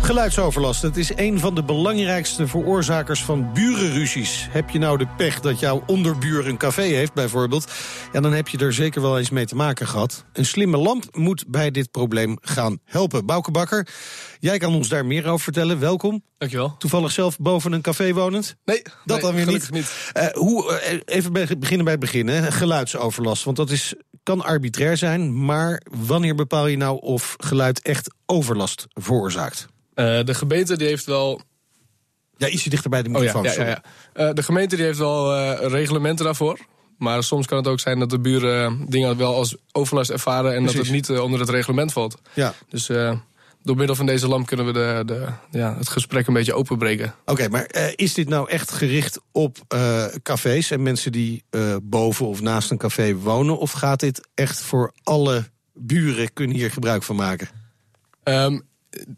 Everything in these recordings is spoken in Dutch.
Geluidsoverlast. Het is een van de belangrijkste veroorzakers van burenruzies. Heb je nou de pech dat jouw onderbuur een café heeft, bijvoorbeeld... Ja, dan heb je er zeker wel eens mee te maken gehad. Een slimme lamp moet bij dit probleem gaan helpen. Bouke Bakker, jij kan ons daar meer over vertellen. Welkom. Dankjewel. Toevallig zelf boven een café wonend? Nee, dat nee, dan weer niet. Eh, hoe, eh, even beginnen bij het begin. hè. Geluidsoverlast. Want dat is, kan arbitrair zijn. Maar wanneer bepaal je nou of geluid echt overlast veroorzaakt? Eh, de gemeente die heeft wel. Ja, ietsje dichter bij de Oh ja, microfoon. ja, ja. Eh, de gemeente die heeft wel eh, reglementen daarvoor. Maar soms kan het ook zijn dat de buren dingen wel als overlast ervaren. en dat het niet onder het reglement valt. Ja. Dus door middel van deze lamp kunnen we de, de, ja, het gesprek een beetje openbreken. Oké, maar eh, is dit nou echt gericht op eh, cafés en mensen die eh, boven of naast een café wonen? Of gaat dit echt voor alle buren kunnen hier gebruik van maken? Ehm,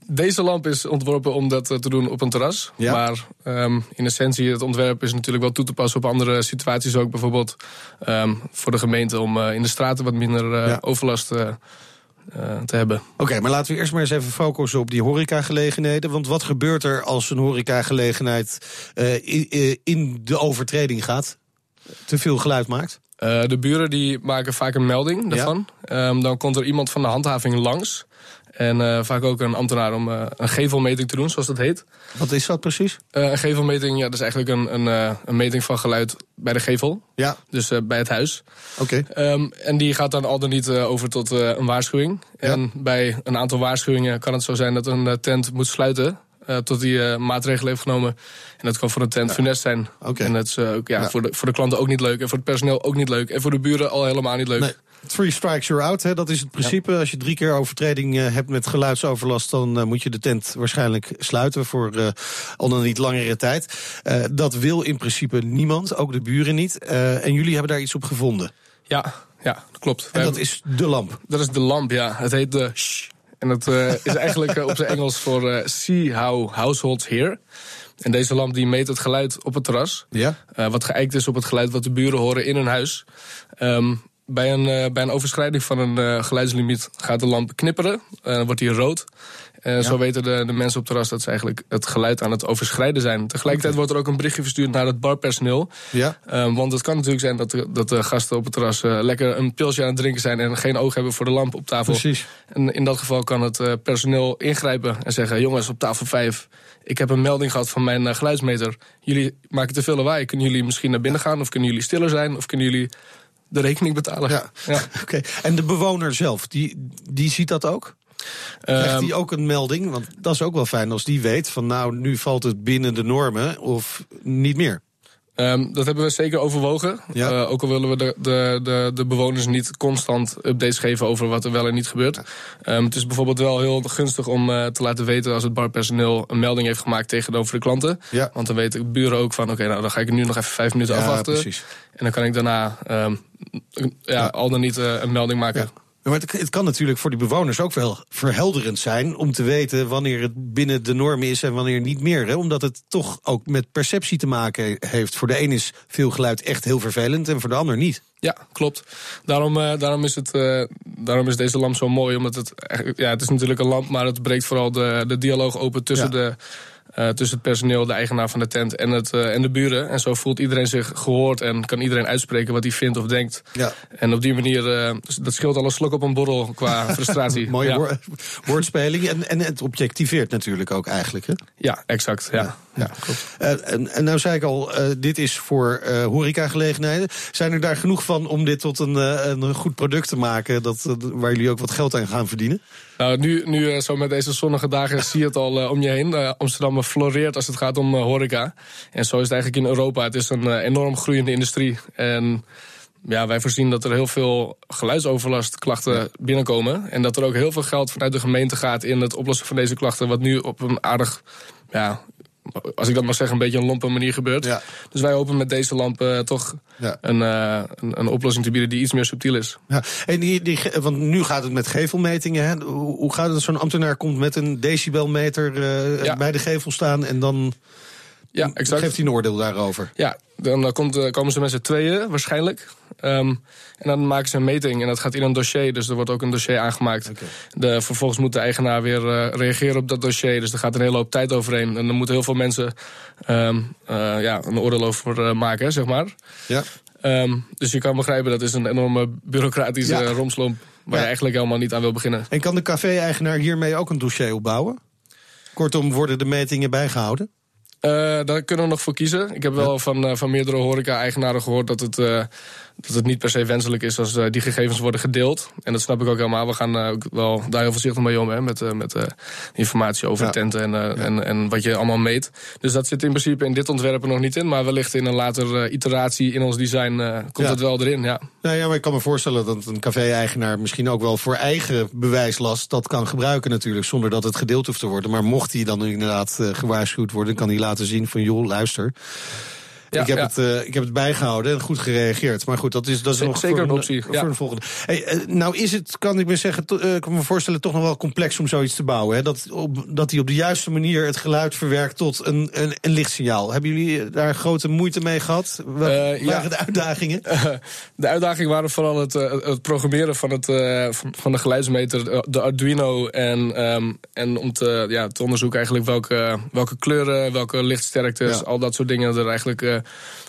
deze lamp is ontworpen om dat te doen op een terras. Ja. Maar ehm, in essentie, het ontwerp is natuurlijk wel toe te passen op andere situaties ook. Bijvoorbeeld ehm, voor de gemeente om in de straten wat minder eh, Ja. overlast te hebben. Oké, maar laten we eerst maar eens even focussen op die horecagelegenheden. Want wat gebeurt er als een horecagelegenheid eh, i- eh, in de overtreding gaat? Te veel geluid maakt? Eh, de buren die maken vaak een melding daarvan. Ehm, dan komt er iemand van de handhaving langs. En eh, vaak ook een ambtenaar om eh, een gevelmeting te doen, zoals dat heet. Wat is dat precies? Eh, een gevelmeting, ja, dat is eigenlijk een, een, een meting van geluid bij de gevel. Ja, Dus bij het huis. oké. Ehm, en die gaat dan al dan niet over tot een waarschuwing. En bij een aantal waarschuwingen kan het zo zijn dat een tent moet sluiten. tot die maatregelen heeft genomen. En dat kan voor een tent funest zijn. Oké. En dat is ook, ja, Ja. Voor, de, voor de klanten ook niet leuk. En voor het personeel ook niet leuk. En voor de buren al helemaal niet leuk. Nee. Three strikes, you're out. Hè? Dat is het principe. Als je drie keer overtreding eh, hebt met geluidsoverlast... dan eh, moet je de tent waarschijnlijk sluiten voor eh, al een niet langere tijd. Dat wil in principe niemand, ook de buren niet. En jullie hebben daar iets op gevonden. Ja, ja, dat klopt. En dat hebben- is de lamp. dat is de lamp, ja. Het heet de shh. En dat is eigenlijk op zijn Engels voor See How Households Hear. En deze lamp die meet het geluid op het terras. Ja? Wat geëikt is op het geluid wat de buren horen in hun huis. Ehm, bij, een, eh, bij een overschrijding van een eh, geluidslimiet gaat de lamp knipperen. Eh, dan wordt die rood. En Zo weten de, de mensen op het terras dat ze eigenlijk het geluid aan het overschrijden zijn. Tegelijkertijd wordt er ook een berichtje verstuurd naar het barpersoneel. Ja? Want het kan natuurlijk zijn dat de, dat de gasten op het terras eh, lekker een pilsje aan het drinken zijn en geen oog hebben voor de lamp op tafel. Precies. En in dat geval kan het eh, personeel ingrijpen en zeggen: Jongens, op tafel 5, ik heb een melding gehad van mijn eh, geluidsmeter. Jullie maken te veel lawaai. Kunnen jullie misschien naar binnen gaan? Of kunnen jullie stiller zijn? Of kunnen jullie de rekening betalen? Ja. Ja. Oké. En de bewoner zelf, die, die ziet dat ook? Krijgt Ehm, die ook een melding? Want dat is ook wel fijn als die weet van... nou, nu valt het binnen de normen of niet meer. Ehm, dat hebben we zeker overwogen. Ja. Eh, ook al willen we de, de, de, de bewoners niet constant updates geven over wat er wel en niet gebeurt. Ehm, het is bijvoorbeeld wel heel gunstig om eh, te laten weten als het barpersoneel een melding heeft gemaakt tegenover de klanten. Ja. Want dan weten de buren ook van oké, nou dan ga ik nu nog even vijf minuten Ja, afwachten. precies. En dan kan ik daarna ehm, ja, al dan niet eh, een melding maken. Maar het, het kan natuurlijk voor die bewoners ook wel verhelderend zijn om te weten wanneer het binnen de norm is en wanneer niet meer. Hè? Omdat het toch ook met perceptie te maken heeft. Voor de een is veel geluid echt heel vervelend en voor de ander niet. Ja, klopt. Daarom, eh, daarom, is het, eh, daarom is deze lamp zo mooi. Omdat het, echt- ja, het is natuurlijk een lamp, maar het breekt vooral de, de dialoog open tussen, Ja. de, eh, tussen het personeel, de eigenaar van de tent en, het, eh, en de buren. En zo voelt iedereen zich gehoord en kan iedereen uitspreken wat hij vindt of denkt. Ja. En op die manier, eh, dat scheelt al een slok op een borrel qua frustratie. Mooie ja. woordspeling. En, en het objectiveert natuurlijk ook eigenlijk. Hè? ja, exact. Ja. Ja. Klopt. Eh, en, en nou zei ik al, eh, dit is voor eh horecagelegenheden. Zijn er daar genoeg van om dit tot een, een goed product te maken... Dat, waar jullie ook wat geld aan gaan verdienen? Nou, nu, nu zo met deze zonnige dagen zie je het al om je heen. Amsterdam floreert als het gaat om horeca. En zo is het eigenlijk in Europa. Het is een enorm groeiende industrie. En ja, wij voorzien dat er heel veel geluidsoverlastklachten binnenkomen. En dat er ook heel veel geld vanuit de gemeente gaat in het oplossen van deze klachten. Wat nu op een aardig ja, als ik dat mag zeggen, een beetje een lompe manier gebeurt. Ja. Dus wij hopen met deze lamp eh, toch Ja. een, eh, een, een oplossing te bieden die iets meer subtiel is. Ja, en die, die, want nu gaat het met gevelmetingen. Hè? Hoe, hoe gaat het als zo'n ambtenaar komt met een decibelmeter Ja. bij de gevel staan en dan Ja, exact. geeft hij een oordeel daarover? Ja, dan komt, komen ze met z'n tweeën waarschijnlijk. Ehm, en dan maken ze een meting en dat gaat in een dossier. Dus er wordt ook een dossier aangemaakt. De, vervolgens moet de eigenaar weer eh, reageren op dat dossier. Dus er gaat een hele hoop tijd overheen. En dan moeten heel veel mensen ehm, eh, ja, een oordeel over eh, maken, zeg maar. Ja. Ehm, dus je kan begrijpen, dat is een enorme bureaucratische Ja. romslomp... waar Ja. je eigenlijk helemaal niet aan wil beginnen. En kan de café-eigenaar hiermee ook een dossier opbouwen? Kortom, worden de metingen bijgehouden? Eh, daar kunnen we nog voor kiezen. Ik heb wel van, eh, van meerdere horeca-eigenaren gehoord dat het, eh, dat het niet per se wenselijk is als die gegevens worden gedeeld. En dat snap ik ook helemaal. We gaan ook wel daar heel voorzichtig mee om, hè, met, met informatie over Ja. tenten en, en, en wat je allemaal meet. Dus dat zit in principe in dit ontwerp er nog niet in. Maar wellicht in een later iteratie in ons design komt Ja. het wel erin. Ja. Nou ja, maar ik kan me voorstellen dat een café-eigenaar misschien ook wel voor eigen bewijslast dat kan gebruiken natuurlijk, zonder dat het gedeeld hoeft te worden. Maar mocht hij dan inderdaad gewaarschuwd worden, kan hij laten zien van joh, luister. Ja, ik, heb ja. Het, eh, ik heb het bijgehouden en goed gereageerd. Maar goed, dat is, dat is nog zeker voor een optie, Voor ja. een volgende. Hey, eh, nou is het, kan ik me zeggen, eh, kan me voorstellen, toch nog wel complex om zoiets te bouwen. Hè? Dat, op, dat hij op de juiste manier het geluid verwerkt tot een, een, een lichtsignaal. Hebben jullie daar grote moeite mee gehad? Wat ja. waren de uitdagingen? De uitdaging waren vooral het, het programmeren van, het, van, van de geluidsmeter, de Arduino. En, ehm, en om te, ja, te onderzoeken eigenlijk welke, welke kleuren, welke lichtsterktes, al dat soort dingen er eigenlijk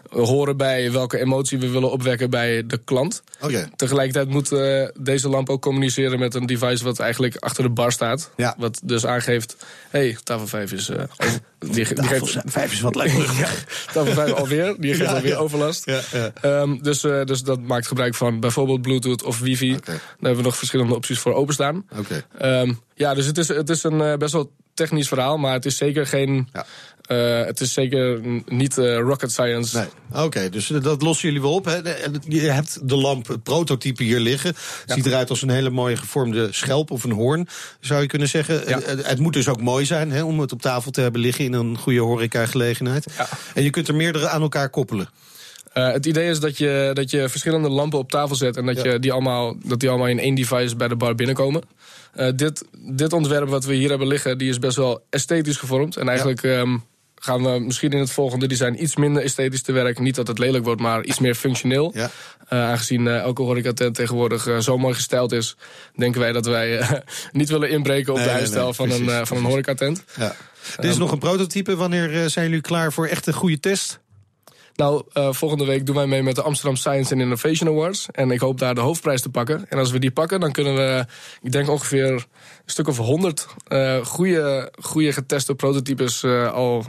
horen bij. Welke emotie we willen opwekken bij de klant. Oké. Tegelijkertijd moet eh, deze lamp ook communiceren met een device wat eigenlijk achter de bar staat. Ja. Wat dus aangeeft, hé, hey, tafel 5 is... eh, over- die, ge- die geeft, Vijf is wat lekker. tafel 5 alweer, die geeft Ja, alweer ja. overlast. Ja, ja. Ehm, dus, eh, dus dat maakt gebruik van bijvoorbeeld Bluetooth of wifi. Oké. Daar hebben we nog verschillende opties voor openstaan. Oké. Ehm, ja, dus het is, het is een eh, best wel technisch verhaal, maar het is zeker geen. Ja. eh, het is zeker niet eh, rocket science. Nee. Oké, dus dat lossen jullie wel op. Hè? Je hebt de lamp, het prototype hier liggen. Het ziet eruit als een hele mooie gevormde schelp of een hoorn, zou je kunnen zeggen. Ja. Het, het moet dus ook mooi zijn hè, om het op tafel te hebben liggen in een goede horeca-gelegenheid. Ja. En je kunt er meerdere aan elkaar koppelen. Eh, het idee is dat je, dat je verschillende lampen op tafel zet en dat, je die allemaal, dat die allemaal in één device bij de bar binnenkomen. Eh, dit, dit ontwerp wat we hier hebben liggen, die is best wel esthetisch gevormd. En eigenlijk ehm, gaan we misschien in het volgende design iets minder esthetisch te werk. Niet dat het lelijk wordt, maar iets meer functioneel. Ja. Eh, aangezien eh, elke horecatent tegenwoordig zo mooi gesteld is, denken wij dat wij niet willen inbreken op Nee, de huisstijl nee, van, precies, een, van een precies. horecatent. Ja. Dit is nog een prototype. Wanneer zijn jullie klaar voor echt een goede test? Nou, eh, volgende week doen wij mee met de Amsterdam Science and Innovation Awards. En ik hoop daar de hoofdprijs te pakken. En als we die pakken, dan kunnen we, ik denk ongeveer een stuk of honderd uh, goede, goede geteste prototypes uh, al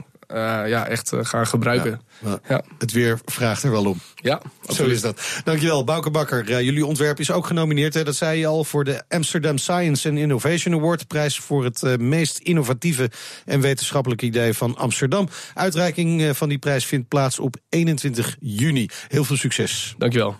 ja, echt uh, gaan gebruiken. Ja. Ja. Het weer vraagt er wel om. Ja, Zo is dat. Dankjewel, Bouke Bakker. Jullie ontwerp is ook genomineerd, hè, dat zei je al, voor de Amsterdam Science and Innovation Award. De prijs voor het uh, meest innovatieve en wetenschappelijke idee van Amsterdam. Uitreiking van die prijs vindt plaats op 21 juni. Heel veel succes. Dankjewel.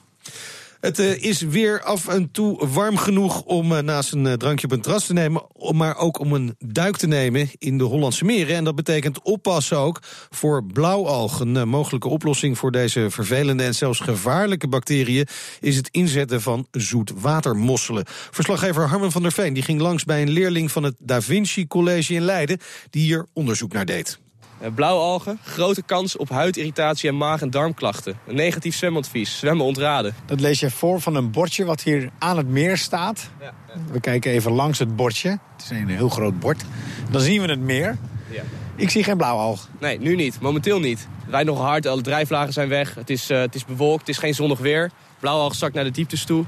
Het uh, is weer af en toe warm genoeg om uh, naast een uh, drankje op een terras te nemen, maar ook om een duik te nemen in de Hollandse meren. En dat betekent oppassen ook voor blauwalg. Een mogelijke oplossing voor deze vervelende en zelfs gevaarlijke bacteriën is het inzetten van zoetwatermosselen. Verslaggever Harmen van der Veen die ging langs bij een leerling van het Da Vinci College in Leiden die hier onderzoek naar deed. Blauwalgen, grote kans op huidirritatie en maag- en darmklachten. Een negatief zwemadvies, zwemmen ontraden. Dat lees je voor van een bordje wat hier aan het meer staat. Ja, ja. We kijken even langs het bordje. Het is een heel groot bord. Dan zien we het meer. Ja. Ik zie geen blauwalg. Nee, nu niet. Momenteel niet. Het rijdt nog hard, alle drijflagen zijn weg. Het is, uh, het is bewolkt, het is geen zonnig weer. Blauwalg zakt naar de dieptes toe.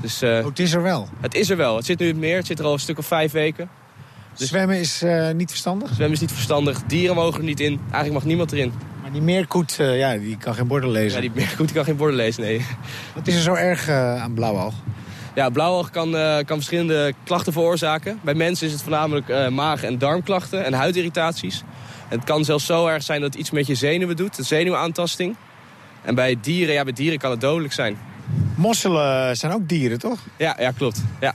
Dus, uh, oh, het is er wel? Het is er wel. Het zit nu in het meer. Het zit er al een stuk of vijf weken. Dus zwemmen is uh, niet verstandig? Zwemmen is niet verstandig. Dieren mogen er niet in. Eigenlijk mag niemand erin. Maar die meerkoet, uh, ja, die kan geen borden lezen. Ja, die meerkoet kan geen borden lezen, nee. Wat is er zo erg uh, aan blauwalg? Ja, blauwalg kan, kan verschillende klachten veroorzaken. Bij mensen is het voornamelijk maag- en darmklachten en huidirritaties. En het kan zelfs zo erg zijn dat het iets met je zenuwen doet, de zenuwaantasting. En bij dieren, ja, bij dieren kan het dodelijk zijn. Mosselen zijn ook dieren, toch? Ja, ja klopt. Ja.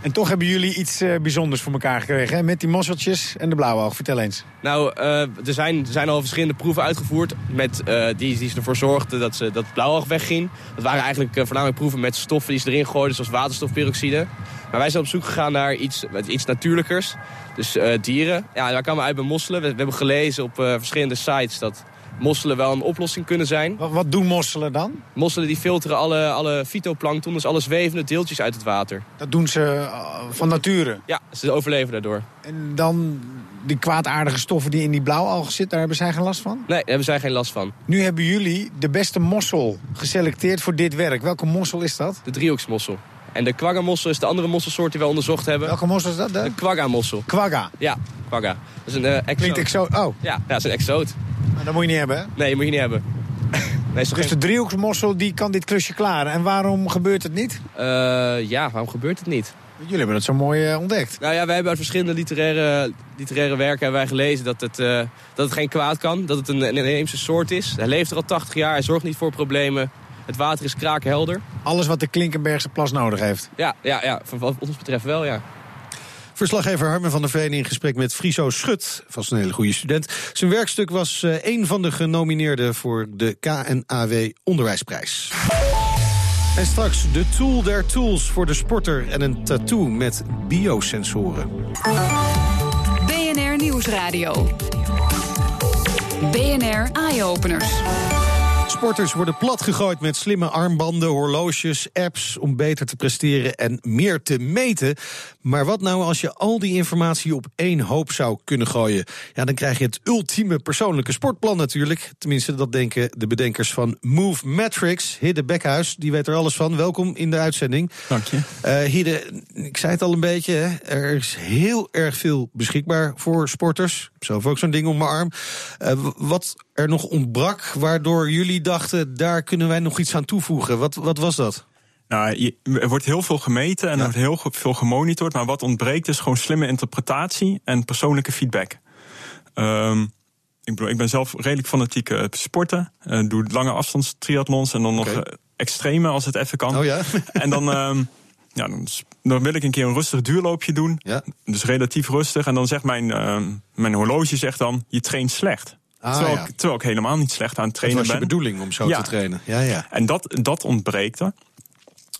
En toch hebben jullie iets uh, bijzonders voor elkaar gekregen, met die mosseltjes en de blauwalg. Vertel eens. Nou, uh, er, zijn, er zijn al verschillende proeven uitgevoerd met, uh, die, die ervoor zorgden dat, ze, dat blauwalg wegging. Dat waren eigenlijk voornamelijk proeven met stoffen die ze erin gooiden, zoals waterstofperoxide. Maar wij zijn op zoek gegaan naar iets, iets natuurlijkers. Dus dieren. Ja, daar kwamen we uit bij mosselen. We, we hebben gelezen op verschillende sites dat mosselen wel een oplossing kunnen zijn. Wat, doen mosselen dan? Mosselen die filteren alle, alle fytoplankton, dus alle zwevende deeltjes uit het water. Dat doen ze uh, van nature? Ja, ze overleven daardoor. En dan die kwaadaardige stoffen die in die blauwalgen zitten, daar hebben zij geen last van? Nee, daar hebben zij geen last van. Nu hebben jullie de beste mossel geselecteerd voor dit werk. Welke mossel is dat? De driehoeksmossel. En de kwagga-mossel is de andere mosselsoort die we onderzocht hebben. Welke mossel is dat? De, de kwagga-mossel. Kwagga? Ja, kwagga. Dat is een uh, exoot. Klinkt exoot. Oh. Ja, dat is een exoot. Dat moet je niet hebben, hè? Nee, dat moet je niet hebben. nee, dus geen... de driehoeksmossel die kan dit klusje klaren. En waarom gebeurt het niet? Uh, ja, waarom gebeurt het niet? Jullie hebben het zo mooi uh, ontdekt. Nou ja, wij hebben uit verschillende literaire, literaire werken hebben wij gelezen dat het, uh, dat het geen kwaad kan. Dat het een, een inheemse soort is. Hij leeft er al 80 jaar, hij zorgt niet voor problemen. Het water is kraakhelder. Alles wat de Klinkenbergse plas nodig heeft? Ja, ja, ja wat ons betreft wel, ja. Verslaggever Harmen van der Veen in gesprek met Friso Schut, vast een hele goede student. Zijn werkstuk was uh, een van de genomineerden voor de KNAW Onderwijsprijs. En straks de tool der tools voor de sporter en een tattoo met biosensoren. BNR Nieuwsradio. BNR Eye Openers. Sporters worden platgegooid met slimme armbanden, horloges, apps om beter te presteren en meer te meten. Maar wat nou als je al die informatie op één hoop zou kunnen gooien? Ja, dan krijg je het ultieme persoonlijke sportplan natuurlijk. Tenminste, dat denken de bedenkers van Move Matrix. Hidde Bekhuis, die weet er alles van. Welkom in de uitzending. Dank je. Uh, Hidde, ik zei het al een beetje, hè? er is heel erg veel beschikbaar voor sporters. Ik heb zelf ook zo'n ding om mijn arm. Uh, wat er nog ontbrak, waardoor jullie dachten... daar kunnen wij nog iets aan toevoegen. Wat, wat was dat? Nou, er wordt heel veel gemeten en er wordt heel veel gemonitord. Maar wat ontbreekt is gewoon slimme interpretatie en persoonlijke feedback. Um, ik, bedoel, ik ben zelf redelijk fanatiek uh, sporten. Uh, doe lange afstands triathlons en dan nog uh, extreme als het even kan. Oh ja? en dan, um, ja, dan, dan, wil ik een keer een rustig duurloopje doen. Ja. Dus relatief rustig. En dan zegt mijn, mijn horloge zegt dan, je traint slecht. Ah, terwijl, ja. ik, terwijl ik helemaal niet slecht aan het trainen ben. Dat was je bedoeling om zo Ja. te trainen. Ja, ja. En dat, dat ontbreekt er.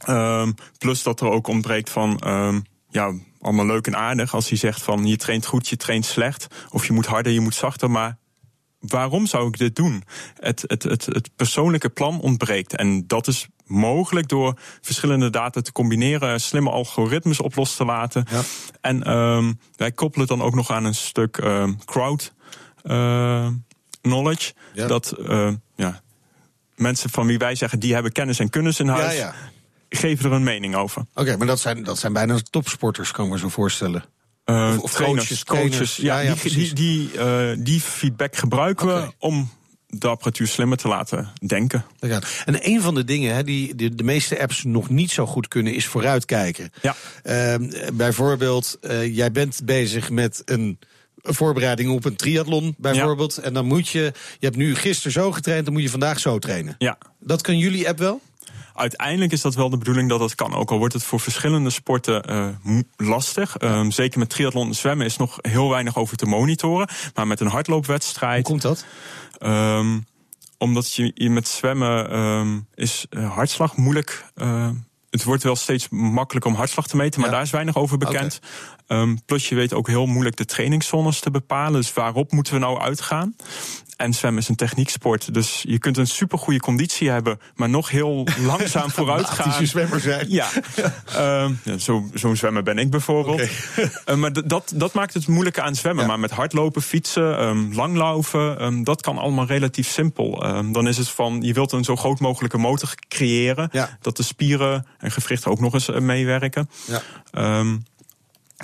Um, plus dat er ook ontbreekt van, um, ja, allemaal leuk en aardig. Als hij zegt van je traint goed, je traint slecht. Of je moet harder, je moet zachter. Maar waarom zou ik dit doen? Het, het, het, het persoonlijke plan ontbreekt. En dat is mogelijk door verschillende data te combineren, slimme algoritmes op los te laten. Ja. En um, wij koppelen het dan ook nog aan een stuk um, crowd uh, knowledge. Ja. Dat uh, ja, mensen van wie wij zeggen die hebben kennis en kunnis in huis, Ja, geven er een mening over. Oké, maar dat zijn, dat zijn bijna topsporters, kan ik me zo voorstellen. Uh, Of- of trainers, coaches, trainers. ja, Ja, ja, die, die, die, uh, die feedback gebruiken we om de apparatuur slimmer te laten denken. En een van de dingen hè, die de, de meeste apps nog niet zo goed kunnen, is vooruitkijken. Ja. Ehm, bijvoorbeeld, eh, jij bent bezig met een voorbereiding op een triathlon, bijvoorbeeld. En dan moet je, je hebt nu gisteren zo getraind, dan moet je vandaag zo trainen. Ja. Dat kan jullie app wel? Uiteindelijk is dat wel de bedoeling dat het kan. Ook al wordt het voor verschillende sporten uh, mo- lastig. Um, zeker met triathlon en zwemmen is nog heel weinig over te monitoren. Maar met een Hoe hardloopwedstrijd. komt dat? Um, omdat je, je met zwemmen um, is uh, hartslag moeilijk. Uh, het wordt wel steeds makkelijker om hartslag te meten, maar Ja. daar is weinig over bekend. Um, plus je weet ook heel moeilijk de trainingszones te bepalen. Dus waarop moeten we nou uitgaan? En zwemmen is een technieksport. Dus je kunt een supergoeie conditie hebben, maar nog heel langzaam vooruit gaan. Zwemmer zijn. Ja, um, ja zo- zo'n zwemmer ben ik bijvoorbeeld. Oké. Uh, maar dat, dat maakt het moeilijker aan zwemmen. Ja. Maar met hardlopen, fietsen, um, langlaufen, dat kan allemaal relatief simpel. Dan is het van, je wilt een zo groot mogelijke motor creëren. Ja. Dat de spieren en gewrichten ook nog eens uh, meewerken. Ja.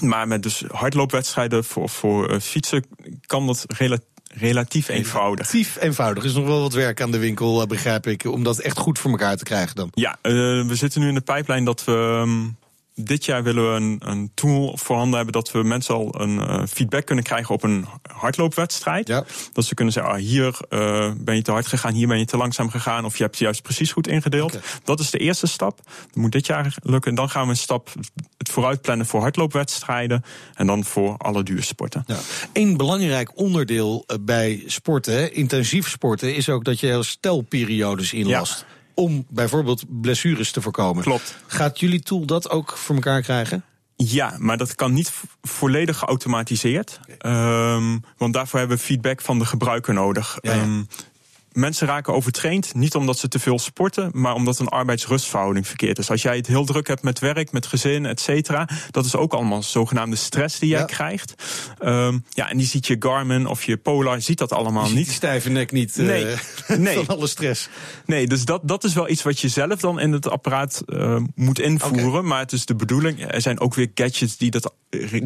Maar met dus hardloopwedstrijden voor, voor uh, fietsen kan dat rela relatief eenvoudig. Relatief eenvoudig. Er is nog wel wat werk aan de winkel, eh, begrijp ik, om dat echt goed voor elkaar te krijgen dan. Ja, uh, we zitten nu in de pijplijn dat we. Um, dit jaar willen we een, een tool voorhanden hebben dat we mensen al een uh, feedback kunnen krijgen op een hardloopwedstrijd. Ja. Dat ze kunnen zeggen, ah, hier uh, ben je te hard gegaan, hier ben je te langzaam gegaan, of je hebt het juist precies goed ingedeeld. Dat is de eerste stap. Dat moet dit jaar lukken. Dan gaan we een stap, het vooruit plannen voor hardloopwedstrijden en dan voor alle duursporten. Ja. Een belangrijk onderdeel eh, bij sporten, intensief sporten, is ook dat je stelperiodes inlast. Om bijvoorbeeld blessures te voorkomen. Klopt. Gaat jullie tool dat ook voor elkaar krijgen? Ja, maar dat kan niet volledig geautomatiseerd. Um, want daarvoor hebben we feedback van de gebruiker nodig. Ja, ja. Um, mensen raken overtraind, niet omdat ze te veel sporten, maar omdat een arbeidsrustverhouding verkeerd is. Als jij het heel druk hebt met werk, met gezin, et cetera, dat is ook allemaal zogenaamde stress die jij ja. krijgt. Um, ja, en die ziet je Garmin of je Polar, ziet dat allemaal je niet. Die stijve nek niet nee. Uh, nee. van alle stress. Nee, dus dat, dat is wel iets wat je zelf dan in het apparaat uh, moet invoeren. Okay. Maar het is de bedoeling. Er zijn ook weer gadgets die dat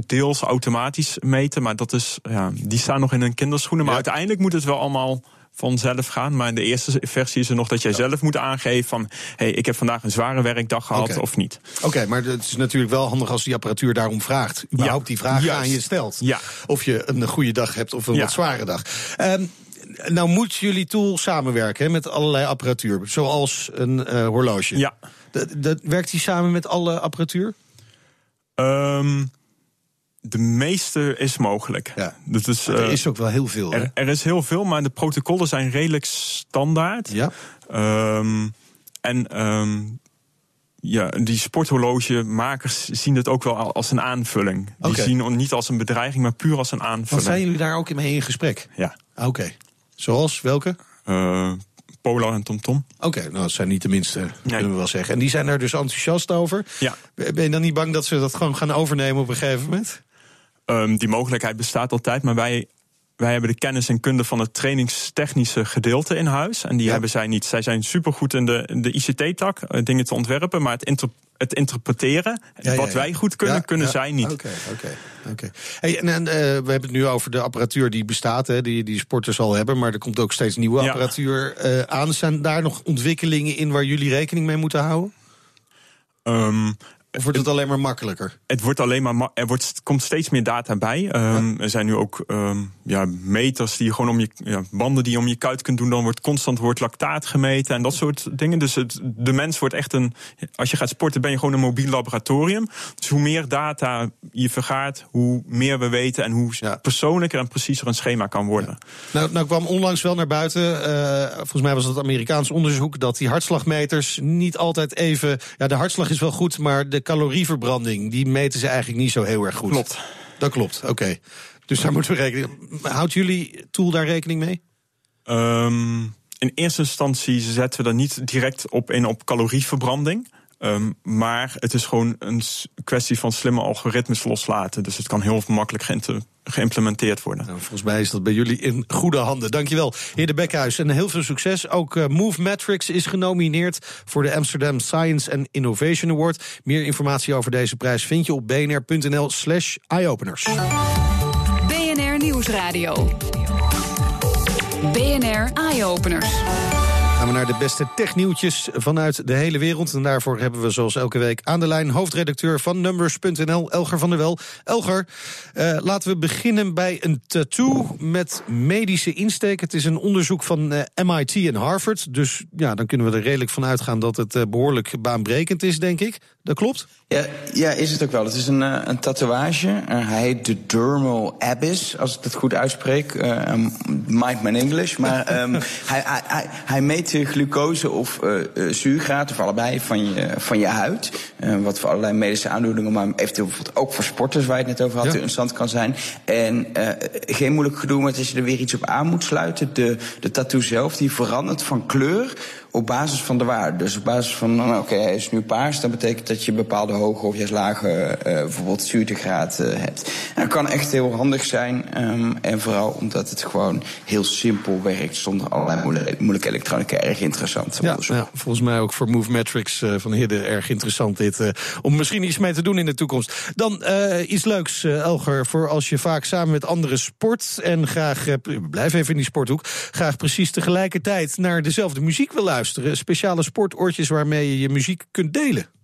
deels automatisch meten, maar dat is, ja, die staan nog in hun kinderschoenen. Maar ja. uiteindelijk moet het wel allemaal vanzelf gaan. Maar in de eerste versie is er nog dat jij ja. zelf moet aangeven van... hey, ik heb vandaag een zware werkdag gehad okay. of niet. Oké, okay, maar het is natuurlijk wel handig als die apparatuur daarom vraagt. Überhaupt ja. die vraag Juist. aan je stelt. Ja. Of je een goede dag hebt of een wat zware dag. Um, nou moet jullie tool samenwerken hè, met allerlei apparatuur. Zoals een uh, horloge. Ja. Dat, dat, werkt die samen met alle apparatuur? Um, de meeste is mogelijk. Ja. Dat is, er is ook wel heel veel. Er, er, is heel veel, maar de protocollen zijn redelijk standaard. Ja. Um, en um, ja, die sporthorlogemakers zien het ook wel als een aanvulling. Die okay. zien het niet als een bedreiging, maar puur als een aanvulling. Want zijn jullie daar ook mee in gesprek? Ja. Oké. Okay. Zoals welke? Uh, Polar en TomTom. Oké, okay, nou dat zijn niet de minste, nee. kunnen we wel zeggen. En die zijn er dus enthousiast over. Ja. Ben je dan niet bang dat ze dat gewoon gaan overnemen op een gegeven moment? Um, die mogelijkheid bestaat altijd, maar wij, wij hebben de kennis en kunde van het trainingstechnische gedeelte in huis. En die ja. hebben zij niet. Zij zijn supergoed in de, in de ICT-tak, uh, dingen te ontwerpen, maar het, inter, het interpreteren, ja, wat ja, wij goed kunnen, kunnen zij niet. Oké, oké. oké. Hey, en, en uh, we hebben het nu over de apparatuur die bestaat, hè, die, die sporters al hebben, maar er komt ook steeds nieuwe apparatuur uh, aan. Zijn daar nog ontwikkelingen in waar jullie rekening mee moeten houden? Um, of wordt het alleen maar makkelijker? Het wordt alleen maar. Er wordt, komt steeds meer data bij. Um, ja. Er zijn nu ook um, ja, meters die je gewoon om je. Ja, banden die je om je kuit kunt doen. Dan wordt constant wordt lactaat gemeten en dat soort dingen. Dus het, de mens wordt echt een. Als je gaat sporten, ben je gewoon een mobiel laboratorium. Dus hoe meer data je vergaart, hoe meer we weten. En hoe ja. persoonlijker en preciezer een schema kan worden. Nou, nou kwam onlangs wel naar buiten. Uh, volgens mij was het Amerikaans onderzoek. dat die hartslagmeters niet altijd even. Ja, de hartslag is wel goed, maar de calorieverbranding, die meten ze eigenlijk niet zo heel erg goed. Klopt. Dat klopt, oké. Okay. Dus daar moeten we rekening Houdt jullie tool daar rekening mee? Um, in eerste instantie zetten we daar niet direct op in op calorieverbranding. Um, maar het is gewoon een kwestie van slimme algoritmes loslaten. Dus het kan heel makkelijk ge geïmplementeerd worden. Nou, volgens mij is dat bij jullie in goede handen. Dankjewel, heer De Bekhuis. En heel veel succes. Ook uh, Move Matrix is genomineerd voor de Amsterdam Science and Innovation Award. Meer informatie over deze prijs vind je op bnr.nl slash eyeopeners. BNR Nieuwsradio. BNR Eyeopeners. Gaan we naar de beste technieuwtjes vanuit de hele wereld. En daarvoor hebben we zoals elke week aan de lijn hoofdredacteur van Numbers.nl, Elger van der Wel. Elger, uh, laten we beginnen bij een tattoo met medische insteek. Het is een onderzoek van uh, MIT en Harvard. Dus ja, dan kunnen we er redelijk van uitgaan dat het uh, behoorlijk baanbrekend is, denk ik. Dat klopt? Ja, ja, is het ook wel. Het is een, een tatoeage. Hij heet de Dermal Abyss, als ik het goed uitspreek. Um, mind my English. Maar um, hij, hij, hij meet de glucose of zuurgraad, of allebei, van je, van je huid. wat voor allerlei medische aandoeningen, maar eventueel ook voor sporters, waar je het net over had, ja. interessant kan zijn. En geen moeilijk gedoe met als je er weer iets op aan moet sluiten. De, de tattoo zelf, die verandert van kleur op basis van de waarde. Dus op basis van, nou, oké, okay, hij is nu paars, dat betekent dat je bepaalde hoge of juist lage, uh, bijvoorbeeld zuurtegraad uh, hebt. En dat kan echt heel handig zijn. Um, en vooral omdat het gewoon heel simpel werkt zonder allerlei moeilijke, moeilijke elektronica. Erg interessant. Ja, ja, volgens mij ook voor Move Metrics uh, van Hidde erg interessant dit. Uh, om misschien iets mee te doen in de toekomst. Dan uh, iets leuks, Elger, voor als je vaak samen met anderen sport en graag, blijf even in die sporthoek, graag precies tegelijkertijd naar dezelfde muziek wil luisteren. Speciale sportoortjes waarmee je je muziek kunt delen.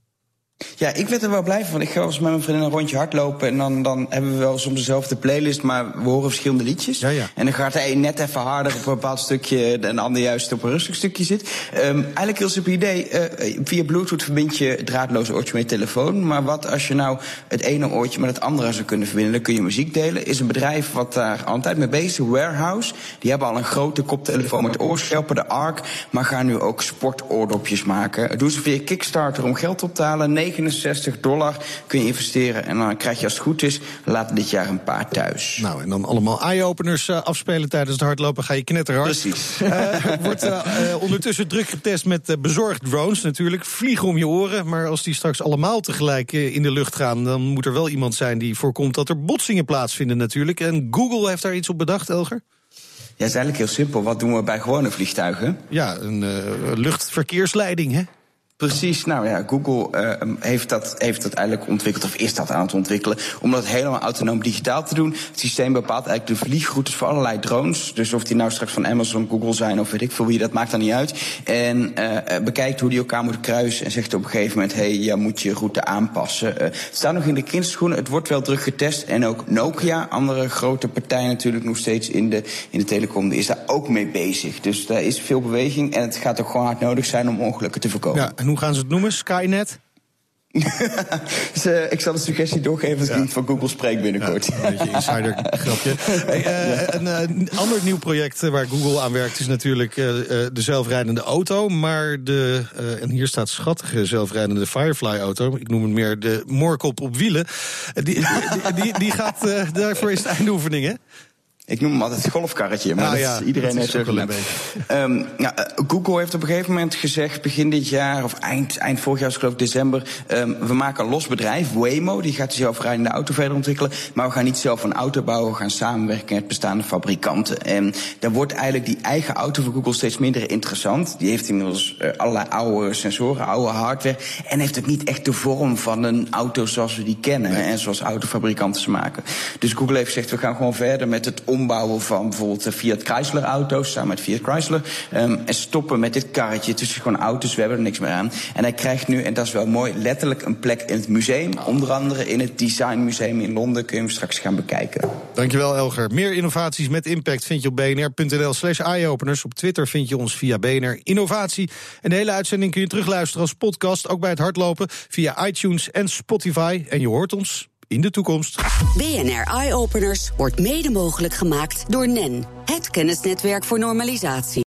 Ja, ik werd er wel blij van. Ik ga wel eens met mijn vriendin een rondje hardlopen. En dan, dan hebben we wel soms dezelfde playlist, maar we horen verschillende liedjes. Ja, ja. En dan gaat de een net even harder op een bepaald stukje. En de ander juist op een rustig stukje zit. Um, eigenlijk heel simpel idee. Uh, via Bluetooth verbind je draadloze oortje met je telefoon. Maar wat als je nou het ene oortje met het andere zou kunnen verbinden? Dan kun je muziek delen. Is een bedrijf wat daar altijd mee bezig is. Warehouse. Die hebben al een grote koptelefoon met oorschelpen, de ARC. Maar gaan nu ook sportoordopjes maken. Doen ze via Kickstarter om geld op te halen. 69 dollar kun je investeren. En dan krijg je als het goed is later dit jaar een paar thuis. Nou, en dan allemaal eye-openers uh, afspelen tijdens het hardlopen. Ga je knetterhard. Precies. Uh, wordt uh, ondertussen druk getest met bezorgd drones natuurlijk. Vliegen om je oren. Maar als die straks allemaal tegelijk in de lucht gaan... dan moet er wel iemand zijn die voorkomt dat er botsingen plaatsvinden natuurlijk. En Google heeft daar iets op bedacht, Elger? Ja, is eigenlijk heel simpel. Wat doen we bij gewone vliegtuigen? Ja, een luchtverkeersleiding, hè? Precies, nou ja, Google uh, heeft, dat, heeft eigenlijk ontwikkeld, of is dat aan het ontwikkelen, om dat helemaal autonoom digitaal te doen. Het systeem bepaalt eigenlijk de vliegroutes voor allerlei drones. Dus of die nou straks van Amazon, Google zijn of weet ik veel wie, dat maakt dan niet uit. En uh, bekijkt hoe die elkaar moeten kruisen en zegt op een gegeven moment, hé, hey, je moet je route aanpassen. Het staat nog in de kinderschoenen, het wordt wel druk getest. En ook Nokia, andere grote partij natuurlijk nog steeds in de, in de telecom, is daar ook mee bezig. Dus daar is veel beweging en het gaat ook gewoon hard nodig zijn om ongelukken te voorkomen. Ja, hoe gaan ze het noemen? Skynet? dus, uh, ik zal de suggestie doorgeven als ik niet van Google spreek binnenkort. Ja, een beetje insider grapje. Hey, uh, een, een, ander nieuw project waar Google aan werkt is natuurlijk uh, de zelfrijdende auto. Maar de, en hier staat schattige zelfrijdende Firefly auto. Ik noem het meer de moorkop op wielen. Die, die, die, die gaat, daarvoor is het eindoefening hè? Ik noem hem altijd het golfkarretje, maar nou, dat ja, is, iedereen heeft er een um, ja, Google heeft op een gegeven moment gezegd, begin dit jaar, of eind, eind vorig jaar, geloof ik december, um, we maken een los bedrijf, Waymo, die gaat de zelfrijdende auto verder ontwikkelen, maar we gaan niet zelf een auto bouwen, we gaan samenwerken met bestaande fabrikanten. En dan wordt eigenlijk die eigen auto voor Google steeds minder interessant. Die heeft inmiddels uh, allerlei oude sensoren, oude hardware, en heeft ook niet echt de vorm van een auto zoals we die kennen, nee. en zoals autofabrikanten ze maken. Dus Google heeft gezegd, we gaan gewoon verder met het ombouwen van bijvoorbeeld de Fiat Chrysler auto's samen met Fiat Chrysler. Um, en stoppen met dit karretje tussen gewoon auto's. We hebben er niks meer aan. En hij krijgt nu, en dat is wel mooi, letterlijk een plek in het museum. Onder andere in het Design Museum in Londen. Kun je hem straks gaan bekijken. Dankjewel Elger. Meer innovaties met impact vind je op bnr.nl slash. Op Twitter vind je ons via BNR Innovatie. En de hele uitzending kun je terugluisteren als podcast. Ook bij het hardlopen via iTunes en Spotify. En je hoort ons in de toekomst. BNR Eye Openers wordt mede mogelijk gemaakt door NEN, het kennisnetwerk voor normalisatie.